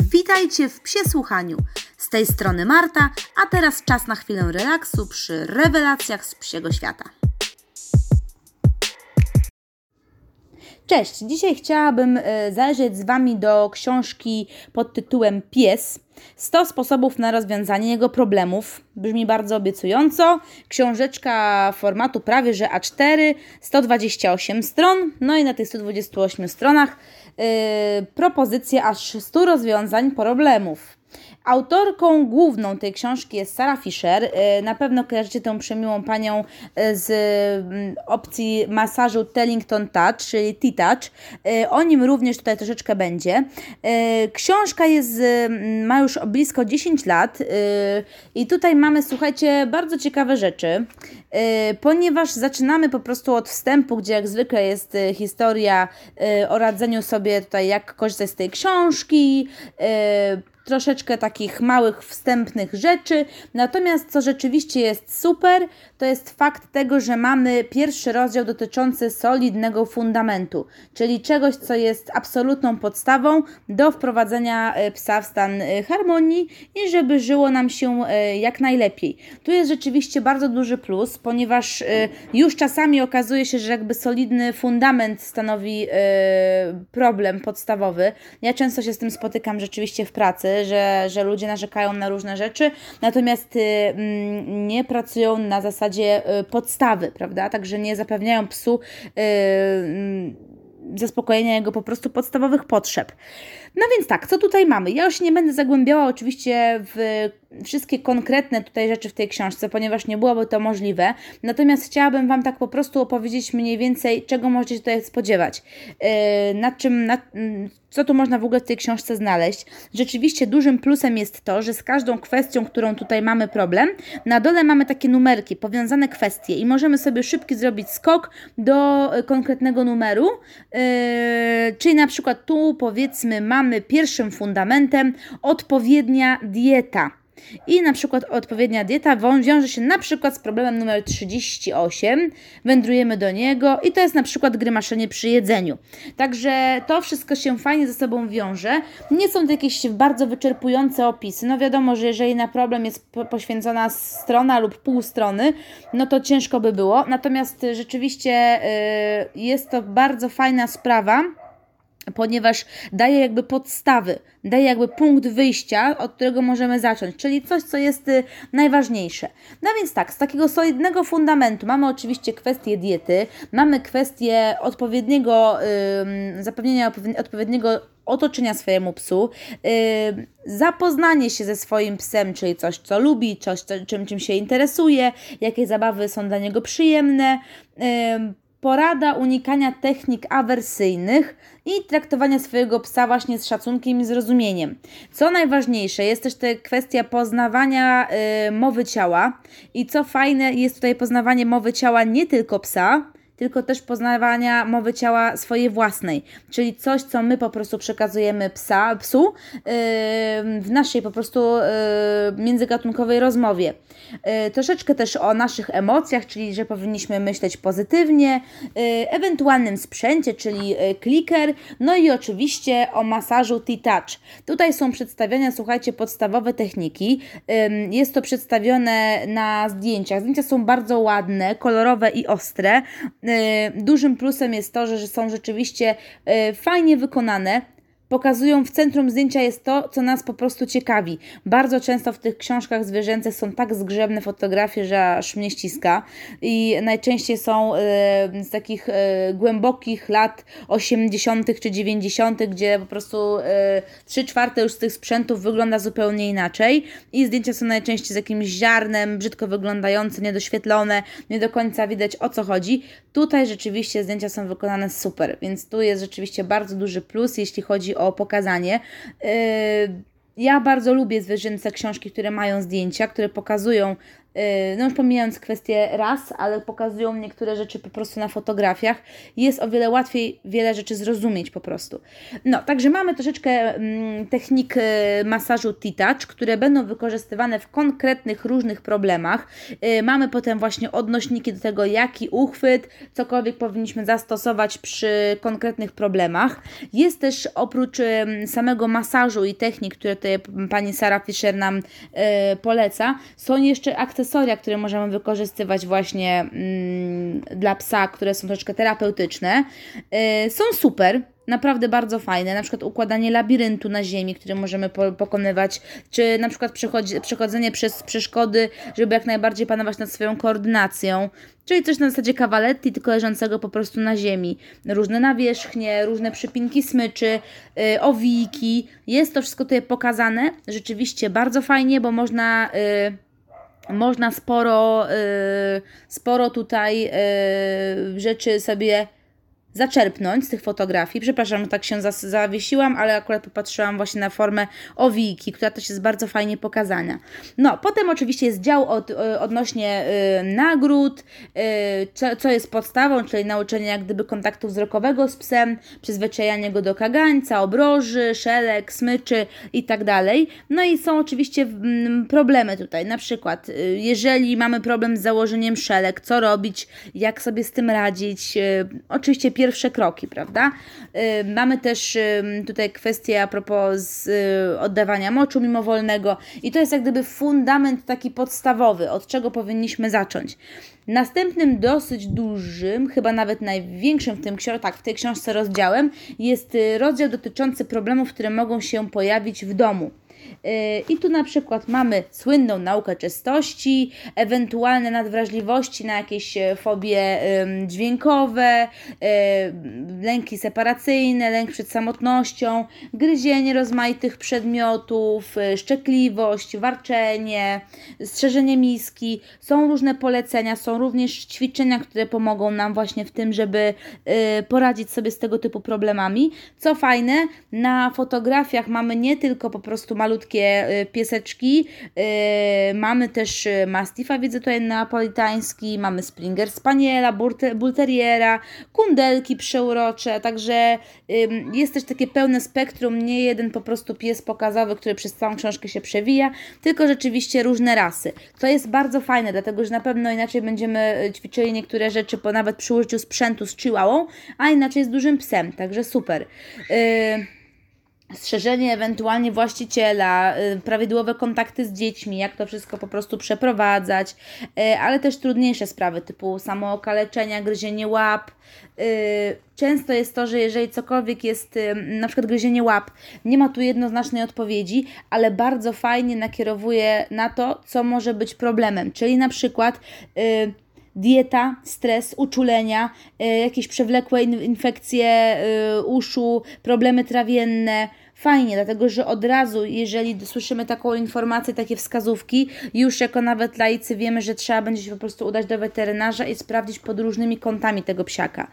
Witajcie w Psie Słuchaniu. Z tej strony Marta, a teraz czas na chwilę relaksu przy rewelacjach z psiego świata. Cześć, dzisiaj chciałabym e, zajrzeć z Wami do książki pod tytułem Pies. 100 sposobów na rozwiązanie jego problemów. Brzmi bardzo obiecująco. Książeczka formatu prawie że A4, 128 stron. No i na tych 128 stronach propozycje aż 100 rozwiązań problemów. Autorką główną tej książki jest Sarah Fisher. E, na pewno kojarzycie tę przemiłą panią e, z mm, opcji masażu Tellington Touch, czyli T-Touch. E, o nim również tutaj troszeczkę będzie. Książka jest, ma już blisko 10 lat i tutaj mamy, słuchajcie, bardzo ciekawe rzeczy, ponieważ zaczynamy po prostu od wstępu, gdzie jak zwykle jest historia o radzeniu sobie tutaj, jak korzystać z tej książki, troszeczkę takich małych, wstępnych rzeczy. Natomiast co rzeczywiście jest super, to jest fakt tego, że mamy pierwszy rozdział dotyczący solidnego fundamentu, czyli czegoś, co jest absolutną podstawą do wprowadzenia e, psa w stan e, harmonii i żeby żyło nam się e, jak najlepiej. Tu jest rzeczywiście bardzo duży plus, ponieważ już czasami okazuje się, że jakby solidny fundament stanowi problem podstawowy. Ja często się z tym spotykam rzeczywiście w pracy, że, że ludzie narzekają na różne rzeczy, natomiast mm, nie pracują na zasadzie y, podstawy, prawda? Także nie zapewniają psu y, mm, zaspokojenia jego po prostu podstawowych potrzeb. No więc tak, co tutaj mamy? Ja już nie będę zagłębiała oczywiście w wszystkie konkretne tutaj rzeczy w tej książce, ponieważ nie byłoby to możliwe. Natomiast chciałabym Wam tak po prostu opowiedzieć mniej więcej, czego możecie tutaj spodziewać. Nad czym, nad, co tu można w ogóle w tej książce znaleźć. Rzeczywiście dużym plusem jest to, że z każdą kwestią, którą tutaj mamy problem, na dole mamy takie numerki, powiązane kwestie i możemy sobie szybki zrobić skok do y, konkretnego numeru. Yy, czyli na przykład tu powiedzmy mamy pierwszym fundamentem odpowiednia dieta. I na przykład odpowiednia dieta wiąże się na przykład z problemem numer 38. Wędrujemy do niego i to jest na przykład grymaszenie przy jedzeniu. Także to wszystko się fajnie ze sobą wiąże. Nie są to jakieś bardzo wyczerpujące opisy. No wiadomo, że jeżeli na problem jest poświęcona strona lub pół strony, no to ciężko by było. Natomiast rzeczywiście yy, jest to bardzo fajna sprawa ponieważ daje jakby podstawy, daje jakby punkt wyjścia, od którego możemy zacząć, czyli coś, co jest y, najważniejsze. No więc tak, z takiego solidnego fundamentu mamy oczywiście kwestię diety, mamy kwestię odpowiedniego yy, zapewnienia odpowiedniego otoczenia swojemu psu, yy, zapoznanie się ze swoim psem, czyli coś, co lubi, coś, czym, czym się interesuje, jakie zabawy są dla niego przyjemne, yy, porada unikania technik awersyjnych i traktowania swojego psa właśnie z szacunkiem i zrozumieniem. Co najważniejsze, jest też ta kwestia poznawania y, mowy ciała i co fajne, jest tutaj poznawanie mowy ciała nie tylko psa, tylko też poznawania mowy ciała swojej własnej, czyli coś, co my po prostu przekazujemy psa, psu yy, w naszej po prostu yy, międzygatunkowej rozmowie. Yy, troszeczkę też o naszych emocjach, czyli że powinniśmy myśleć pozytywnie, ewentualnym sprzęcie, czyli kliker, no i oczywiście o masażu T-Touch. Tutaj są przedstawione, słuchajcie, podstawowe techniki. Jest to przedstawione na zdjęciach. Zdjęcia są bardzo ładne, kolorowe i ostre. E, dużym plusem jest to, że są rzeczywiście e, fajnie wykonane pokazują w centrum zdjęcia jest to, co nas po prostu ciekawi. Bardzo często w tych książkach zwierzęcych są tak zgrzebne fotografie, że aż mnie ściska i najczęściej są e, z takich głębokich lat 80. czy 90., gdzie po prostu 3 czwarte już z tych sprzętów wygląda zupełnie inaczej i zdjęcia są najczęściej z jakimś ziarnem, brzydko wyglądające, niedoświetlone, nie do końca widać o co chodzi. Tutaj rzeczywiście zdjęcia są wykonane super, więc tu jest rzeczywiście bardzo duży plus, jeśli chodzi o pokazanie. Y, ja bardzo lubię zwierzęce książki, które mają zdjęcia, które pokazują no już pomijając kwestię ras, ale pokazują niektóre rzeczy po prostu na fotografiach, jest o wiele łatwiej wiele rzeczy zrozumieć po prostu. No, także mamy troszeczkę mm, technik masażu T-Touch, które będą wykorzystywane w konkretnych różnych problemach. Mamy potem właśnie odnośniki do tego, jaki uchwyt, cokolwiek powinniśmy zastosować przy konkretnych problemach. Jest też oprócz samego masażu i technik, które tutaj pani Sara Fischer nam e, poleca, są jeszcze akcesoria, które możemy wykorzystywać właśnie mm, dla psa, które są troszeczkę terapeutyczne. E, są super naprawdę bardzo fajne, na przykład układanie labiryntu na ziemi, który możemy po pokonywać, czy na przykład przechodzenie przez przeszkody, żeby jak najbardziej panować nad swoją koordynacją, czyli coś na zasadzie kawaletti, tylko leżącego po prostu na ziemi. Różne nawierzchnie, różne przypinki smyczy, yy, owiki, jest to wszystko tutaj pokazane, rzeczywiście bardzo fajnie, bo można... Yy, można sporo, yy, sporo tutaj yy, rzeczy sobie zaczerpnąć z tych fotografii. Przepraszam, że tak się zawiesiłam, ale akurat popatrzyłam właśnie na formę owiki, która też jest bardzo fajnie pokazana. No, potem oczywiście jest dział od, y, odnośnie y, nagród, y, co, co jest podstawą, czyli nauczenie jak gdyby kontaktu wzrokowego z psem, przyzwyczajanie go do kagańca, obroży, szelek, smyczy i tak dalej. No i są oczywiście mm, problemy tutaj, na przykład y, jeżeli mamy problem z założeniem szelek, co robić, jak sobie z tym radzić. Oczywiście pierwsze kroki, prawda? Y, mamy też tutaj kwestię a propos y, oddawania moczu mimowolnego i to jest jak gdyby fundament taki podstawowy, od czego powinniśmy zacząć. Następnym dosyć dużym, chyba nawet największym w tym tak, w tej książce rozdziałem jest y, rozdział dotyczący problemów, które mogą się pojawić w domu. Y, I tu na przykład mamy słynną naukę czystości, ewentualne nadwrażliwości na jakieś e, fobie dźwiękowe, e, lęki separacyjne, lęk przed samotnością, gryzienie rozmaitych przedmiotów, e, szczekliwość, warczenie, strzeżenie miski. Są różne polecenia, są również ćwiczenia, które pomogą nam właśnie w tym, żeby poradzić sobie z tego typu problemami. Co fajne, na fotografiach mamy nie tylko po prostu malutkie malutkie y, pieseczki. Y, mamy też y, Mastifa, widzę tutaj napolitański, mamy Springer Spaniela, Bulteriera, kundelki przeurocze, także jest też takie pełne spektrum, nie jeden po prostu pies pokazowy, który przez całą książkę się przewija, tylko rzeczywiście różne rasy. To jest bardzo fajne, dlatego że na pewno inaczej będziemy ćwiczyli niektóre rzeczy, po nawet przy użyciu sprzętu z chihuahą, a inaczej z dużym psem, także super. Yy strzeżenie ewentualnie właściciela, y, prawidłowe kontakty z dziećmi, jak to wszystko po prostu przeprowadzać, y, ale też trudniejsze sprawy typu samookaleczenia, gryzienie łap. Y, często jest to, że jeżeli cokolwiek jest, na przykład gryzienie łap, nie ma tu jednoznacznej odpowiedzi, ale bardzo fajnie nakierowuje na to, co może być problemem, czyli na przykład dieta, stres, uczulenia, jakieś przewlekłe infekcje uszu, problemy trawienne, fajnie, dlatego że od razu, jeżeli słyszymy taką informację, takie wskazówki, już jako nawet laicy wiemy, że trzeba będzie się po prostu udać do weterynarza i sprawdzić pod różnymi kątami tego psiaka.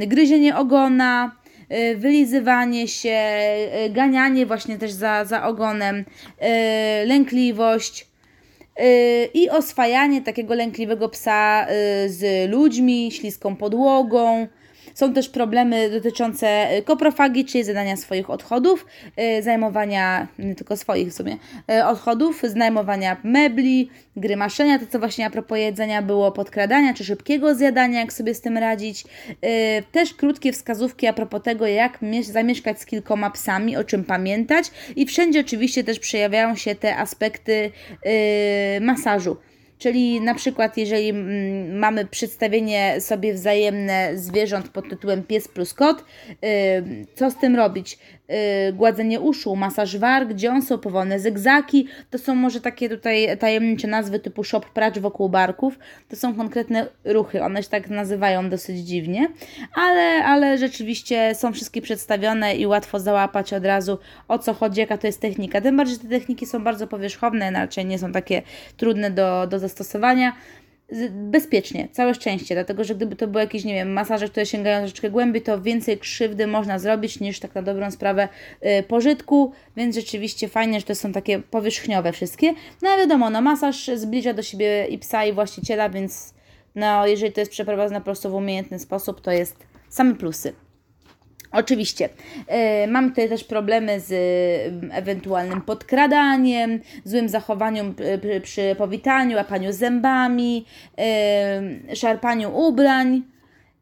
Yy, gryzienie ogona, yy, wylizywanie się, yy, ganianie właśnie też za, za ogonem, yy, lękliwość i oswajanie takiego lękliwego psa z ludźmi, śliską podłogą, są też problemy dotyczące y, koprofagii, czyli zadania swoich odchodów, y, zajmowania, nie tylko swoich w sumie, y, odchodów, znajmowania mebli, grymaszenia, to co właśnie a propos jedzenia było podkradania, czy szybkiego zjadania, jak sobie z tym radzić. Też krótkie wskazówki a propos tego, jak zamieszkać z kilkoma psami, o czym pamiętać i wszędzie oczywiście też przejawiają się te aspekty masażu. Czyli na przykład, jeżeli mm, mamy przedstawienie sobie wzajemne zwierząt pod tytułem pies plus kot, y, co z tym robić? Y, gładzenie uszu, masaż warg, dziąseł, powolne zygzaki. To są może takie tutaj tajemnicze nazwy typu shop pracz wokół barków. To są konkretne ruchy, one się tak nazywają dosyć dziwnie, ale, ale rzeczywiście są wszystkie przedstawione i łatwo załapać od razu o co chodzi, jaka to jest technika. Tym bardziej, że te techniki są bardzo powierzchowne, raczej nie są takie trudne do, do zastosowania. Bezpiecznie, całe szczęście, dlatego że gdyby to były jakieś, nie wiem, masaże, które sięgają troszeczkę głębiej, to więcej krzywdy można zrobić niż tak na dobrą sprawę yy, pożytku, więc rzeczywiście fajnie, że to są takie powierzchniowe wszystkie. No ale wiadomo, no masaż zbliża do siebie i psa i właściciela, więc no jeżeli to jest przeprowadzone po prostu w umiejętny sposób, to jest same plusy. Oczywiście, yy, mam tutaj też problemy z yy, ewentualnym podkradaniem, złym zachowaniem przy, powitaniu, łapaniu zębami, yy, szarpaniu ubrań.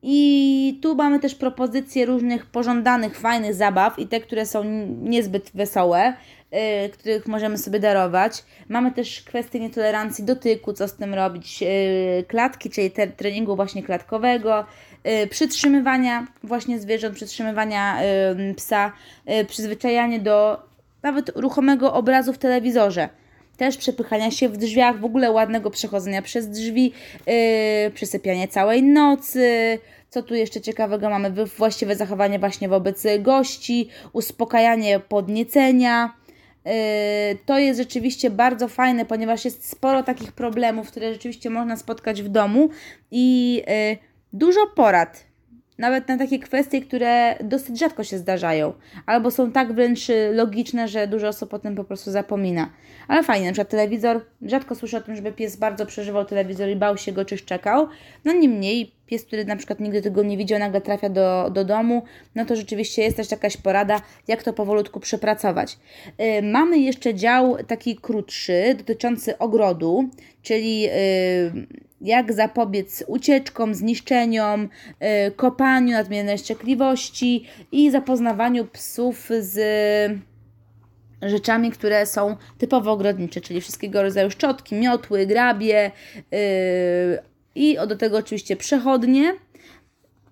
I tu mamy też propozycje różnych pożądanych, fajnych zabaw i te, które są niezbyt wesołe, yy, których możemy sobie darować. Mamy też kwestię nietolerancji dotyku, co z tym robić, yy, klatki, czyli te, treningu właśnie klatkowego, yy, przytrzymywania właśnie zwierząt, przytrzymywania yy, psa, yy, przyzwyczajanie do nawet ruchomego obrazu w telewizorze też przepychania się w drzwiach, w ogóle ładnego przechodzenia przez drzwi, yy, całej nocy. Co tu jeszcze ciekawego mamy? Właściwe zachowanie właśnie wobec gości, uspokajanie podniecenia. Yy, to jest rzeczywiście bardzo fajne, ponieważ jest sporo takich problemów, które rzeczywiście można spotkać w domu i yy, dużo porad nawet na takie kwestie, które dosyć rzadko się zdarzają, albo są tak wręcz logiczne, że dużo osób o tym po prostu zapomina. Ale fajnie, na przykład telewizor, rzadko słyszę o tym, żeby pies bardzo przeżywał telewizor i bał się go, czy szczekał. No niemniej, pies, który na przykład nigdy tego nie widział, nagle trafia do, do domu, no to rzeczywiście jest też jakaś porada, jak to powolutku przepracować. Yy, mamy jeszcze dział taki krótszy, dotyczący ogrodu, czyli yy, jak zapobiec ucieczkom, zniszczeniom, yy, kopaniu nadmiernej szczekliwości i zapoznawaniu psów z rzeczami, które są typowo ogrodnicze, czyli wszystkiego rodzaju szczotki, miotły, grabie yy, i do tego oczywiście przechodnie,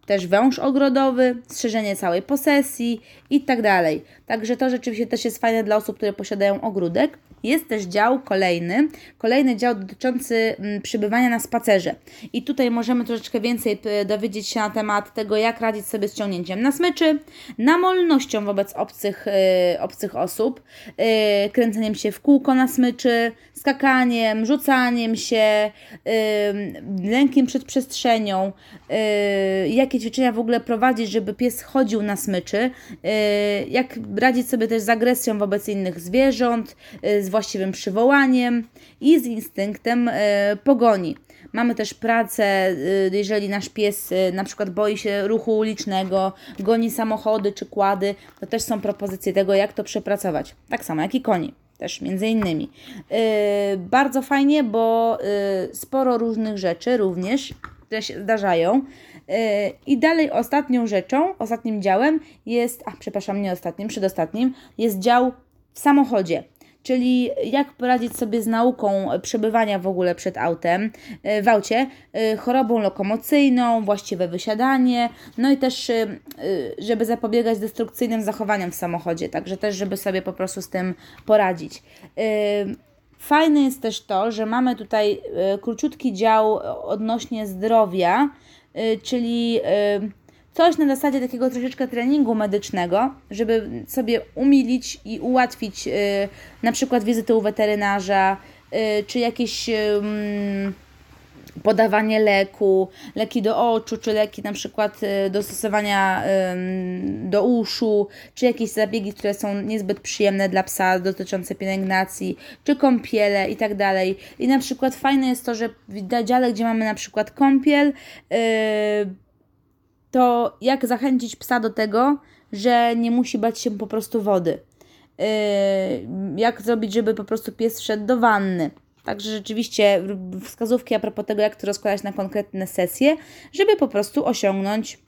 też węż ogrodowy, strzeżenie całej posesji i tak dalej. Także to rzeczywiście też jest fajne dla osób, które posiadają ogródek. Jest też dział kolejny, kolejny dział dotyczący mm, przybywania na spacerze. I tutaj możemy troszeczkę więcej dowiedzieć się na temat tego, jak radzić sobie z ciągnięciem na smyczy, namolnością wobec obcych, yy, obcych osób, yy, kręceniem się w kółko na smyczy, skakaniem, rzucaniem się, yy, lękiem przed przestrzenią, yy, jakie ćwiczenia w ogóle prowadzić, żeby pies chodził na smyczy, yy, jak radzić sobie też z agresją wobec innych zwierząt, yy, właściwym przywołaniem i z instynktem e, pogoni. Mamy też pracę, e, jeżeli nasz pies e, na przykład boi się ruchu ulicznego, goni samochody czy kłady, to też są propozycje tego, jak to przepracować. Tak samo jak i koni też między innymi. Yy, bardzo fajnie, bo yy, sporo różnych rzeczy również, które się zdarzają. Yy, I dalej ostatnią rzeczą, ostatnim działem jest, a przepraszam, nie ostatnim, przedostatnim, jest dział w samochodzie czyli jak poradzić sobie z nauką przebywania w ogóle przed autem, e, w aucie, e, chorobą lokomocyjną, właściwe wysiadanie, no i też, e, żeby zapobiegać destrukcyjnym zachowaniom w samochodzie, także też, żeby sobie po prostu z tym poradzić. Fajne jest też to, że mamy tutaj króciutki dział odnośnie zdrowia, czyli coś na zasadzie takiego troszeczkę treningu medycznego, żeby sobie umilić i ułatwić yy, na przykład wizyty u weterynarza, yy, czy jakieś yy, podawanie leku, leki do oczu, czy leki na przykład y, do stosowania do uszu, czy jakieś zabiegi, które są niezbyt przyjemne dla psa dotyczące pielęgnacji, czy kąpiele i tak dalej. I na przykład fajne jest to, że w dziale, gdzie mamy na przykład kąpiel, to jak zachęcić psa do tego, że nie musi bać się po prostu wody. Yy, jak zrobić, żeby po prostu pies wszedł do wanny. Także rzeczywiście wskazówki a propos tego, jak to rozkładać na konkretne sesje, żeby po prostu osiągnąć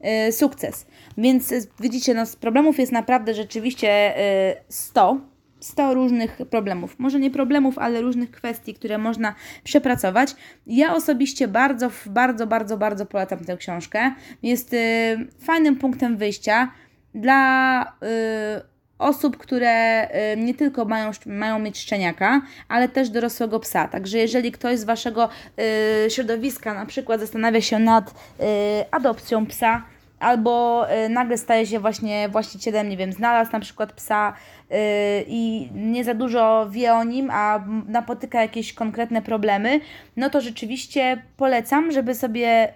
yy, sukces. Więc widzicie, no, z problemów jest naprawdę rzeczywiście yy, 100 100 różnych problemów. Może nie problemów, ale różnych kwestii, które można przepracować. Ja osobiście bardzo, bardzo, bardzo, bardzo polecam tę książkę. Jest y, fajnym punktem wyjścia dla y, osób, które y, nie tylko mają, mają mieć szczeniaka, ale też dorosłego psa. Także jeżeli ktoś z Waszego y, środowiska na przykład zastanawia się nad y, adopcją psa, albo y, nagle staje się właśnie właścicielem, nie wiem, znalazł na przykład psa y, i nie za dużo wie o nim, a napotyka jakieś konkretne problemy, no to rzeczywiście polecam, żeby sobie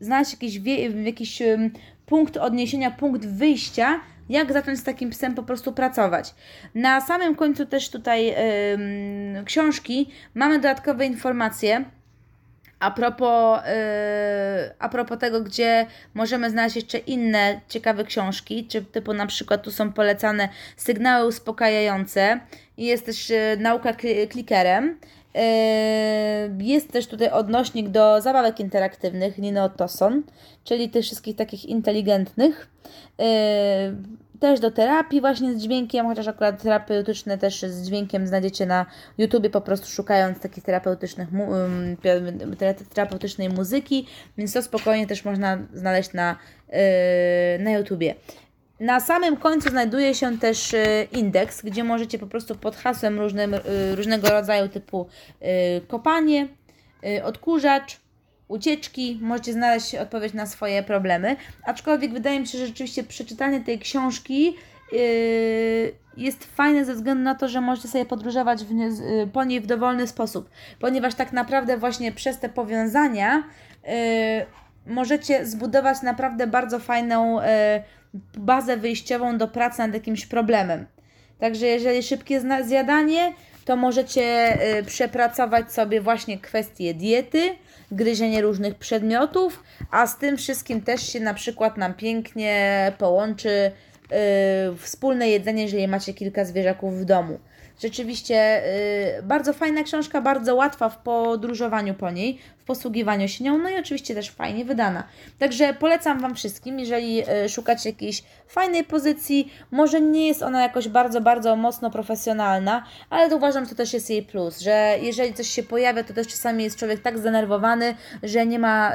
znaleźć jakiś, jakiś punkt odniesienia, punkt wyjścia, jak zacząć z takim psem po prostu pracować. Na samym końcu też tutaj yy, książki mamy dodatkowe informacje. A propos, yy, a propos tego, gdzie możemy znaleźć jeszcze inne ciekawe książki, czy typu na przykład tu są polecane sygnały uspokajające jest też yy, nauka klikerem. Yy, jest też tutaj odnośnik do zabawek interaktywnych Nino Toson, czyli tych wszystkich takich inteligentnych. Yy, też do terapii właśnie z dźwiękiem, chociaż akurat terapeutyczne też z dźwiękiem znajdziecie na YouTubie po prostu szukając takich terapeutycznych, terapeutycznej muzyki, więc to spokojnie też można znaleźć na, yy, na YouTubie. Na samym końcu znajduje się też y, indeks, gdzie możecie po prostu pod hasłem różnym, y, różnego rodzaju typu y, kopanie, odkurzacz, ucieczki, możecie znaleźć odpowiedź na swoje problemy. Aczkolwiek wydaje mi się, że rzeczywiście przeczytanie tej książki jest fajne ze względu na to, że możecie sobie podróżować nie, po niej w dowolny sposób, ponieważ tak naprawdę właśnie przez te powiązania możecie zbudować naprawdę bardzo fajną bazę wyjściową do pracy nad jakimś problemem. Także jeżeli szybkie zjadanie, to możecie y, przepracować sobie właśnie kwestie diety, gryzienie różnych przedmiotów, a z tym wszystkim też się na przykład nam pięknie połączy y, wspólne jedzenie, jeżeli macie kilka zwierzaków w domu. Rzeczywiście y, bardzo fajna książka, bardzo łatwa w podróżowaniu po niej, w posługiwaniu się nią, no i oczywiście też fajnie wydana. Także polecam Wam wszystkim, jeżeli y, szukacie jakiejś fajnej pozycji, może nie jest ona jakoś bardzo, bardzo mocno profesjonalna, ale to uważam, że to też jest jej plus, że jeżeli coś się pojawia, to też czasami jest człowiek tak zdenerwowany, że nie ma y,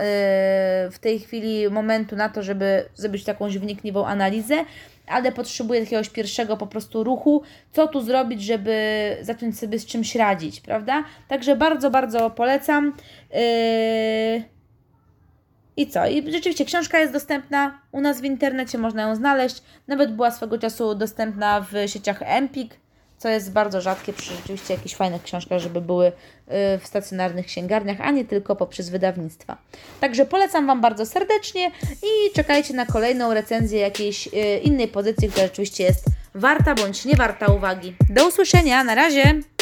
w tej chwili momentu na to, żeby zrobić taką wnikliwą analizę, ale potrzebuję jakiegoś pierwszego po prostu ruchu, co tu zrobić, żeby zacząć sobie z czymś radzić, prawda? Także bardzo, bardzo polecam. Yy... I co? I rzeczywiście książka jest dostępna u nas w internecie, można ją znaleźć. Nawet była swego czasu dostępna w sieciach Empik, co jest bardzo rzadkie przy rzeczywiście jakichś fajnych książkach, żeby były y, w stacjonarnych księgarniach, a nie tylko poprzez wydawnictwa. Także polecam Wam bardzo serdecznie i czekajcie na kolejną recenzję jakiejś y, innej pozycji, która rzeczywiście jest warta bądź nie warta uwagi. Do usłyszenia, na razie!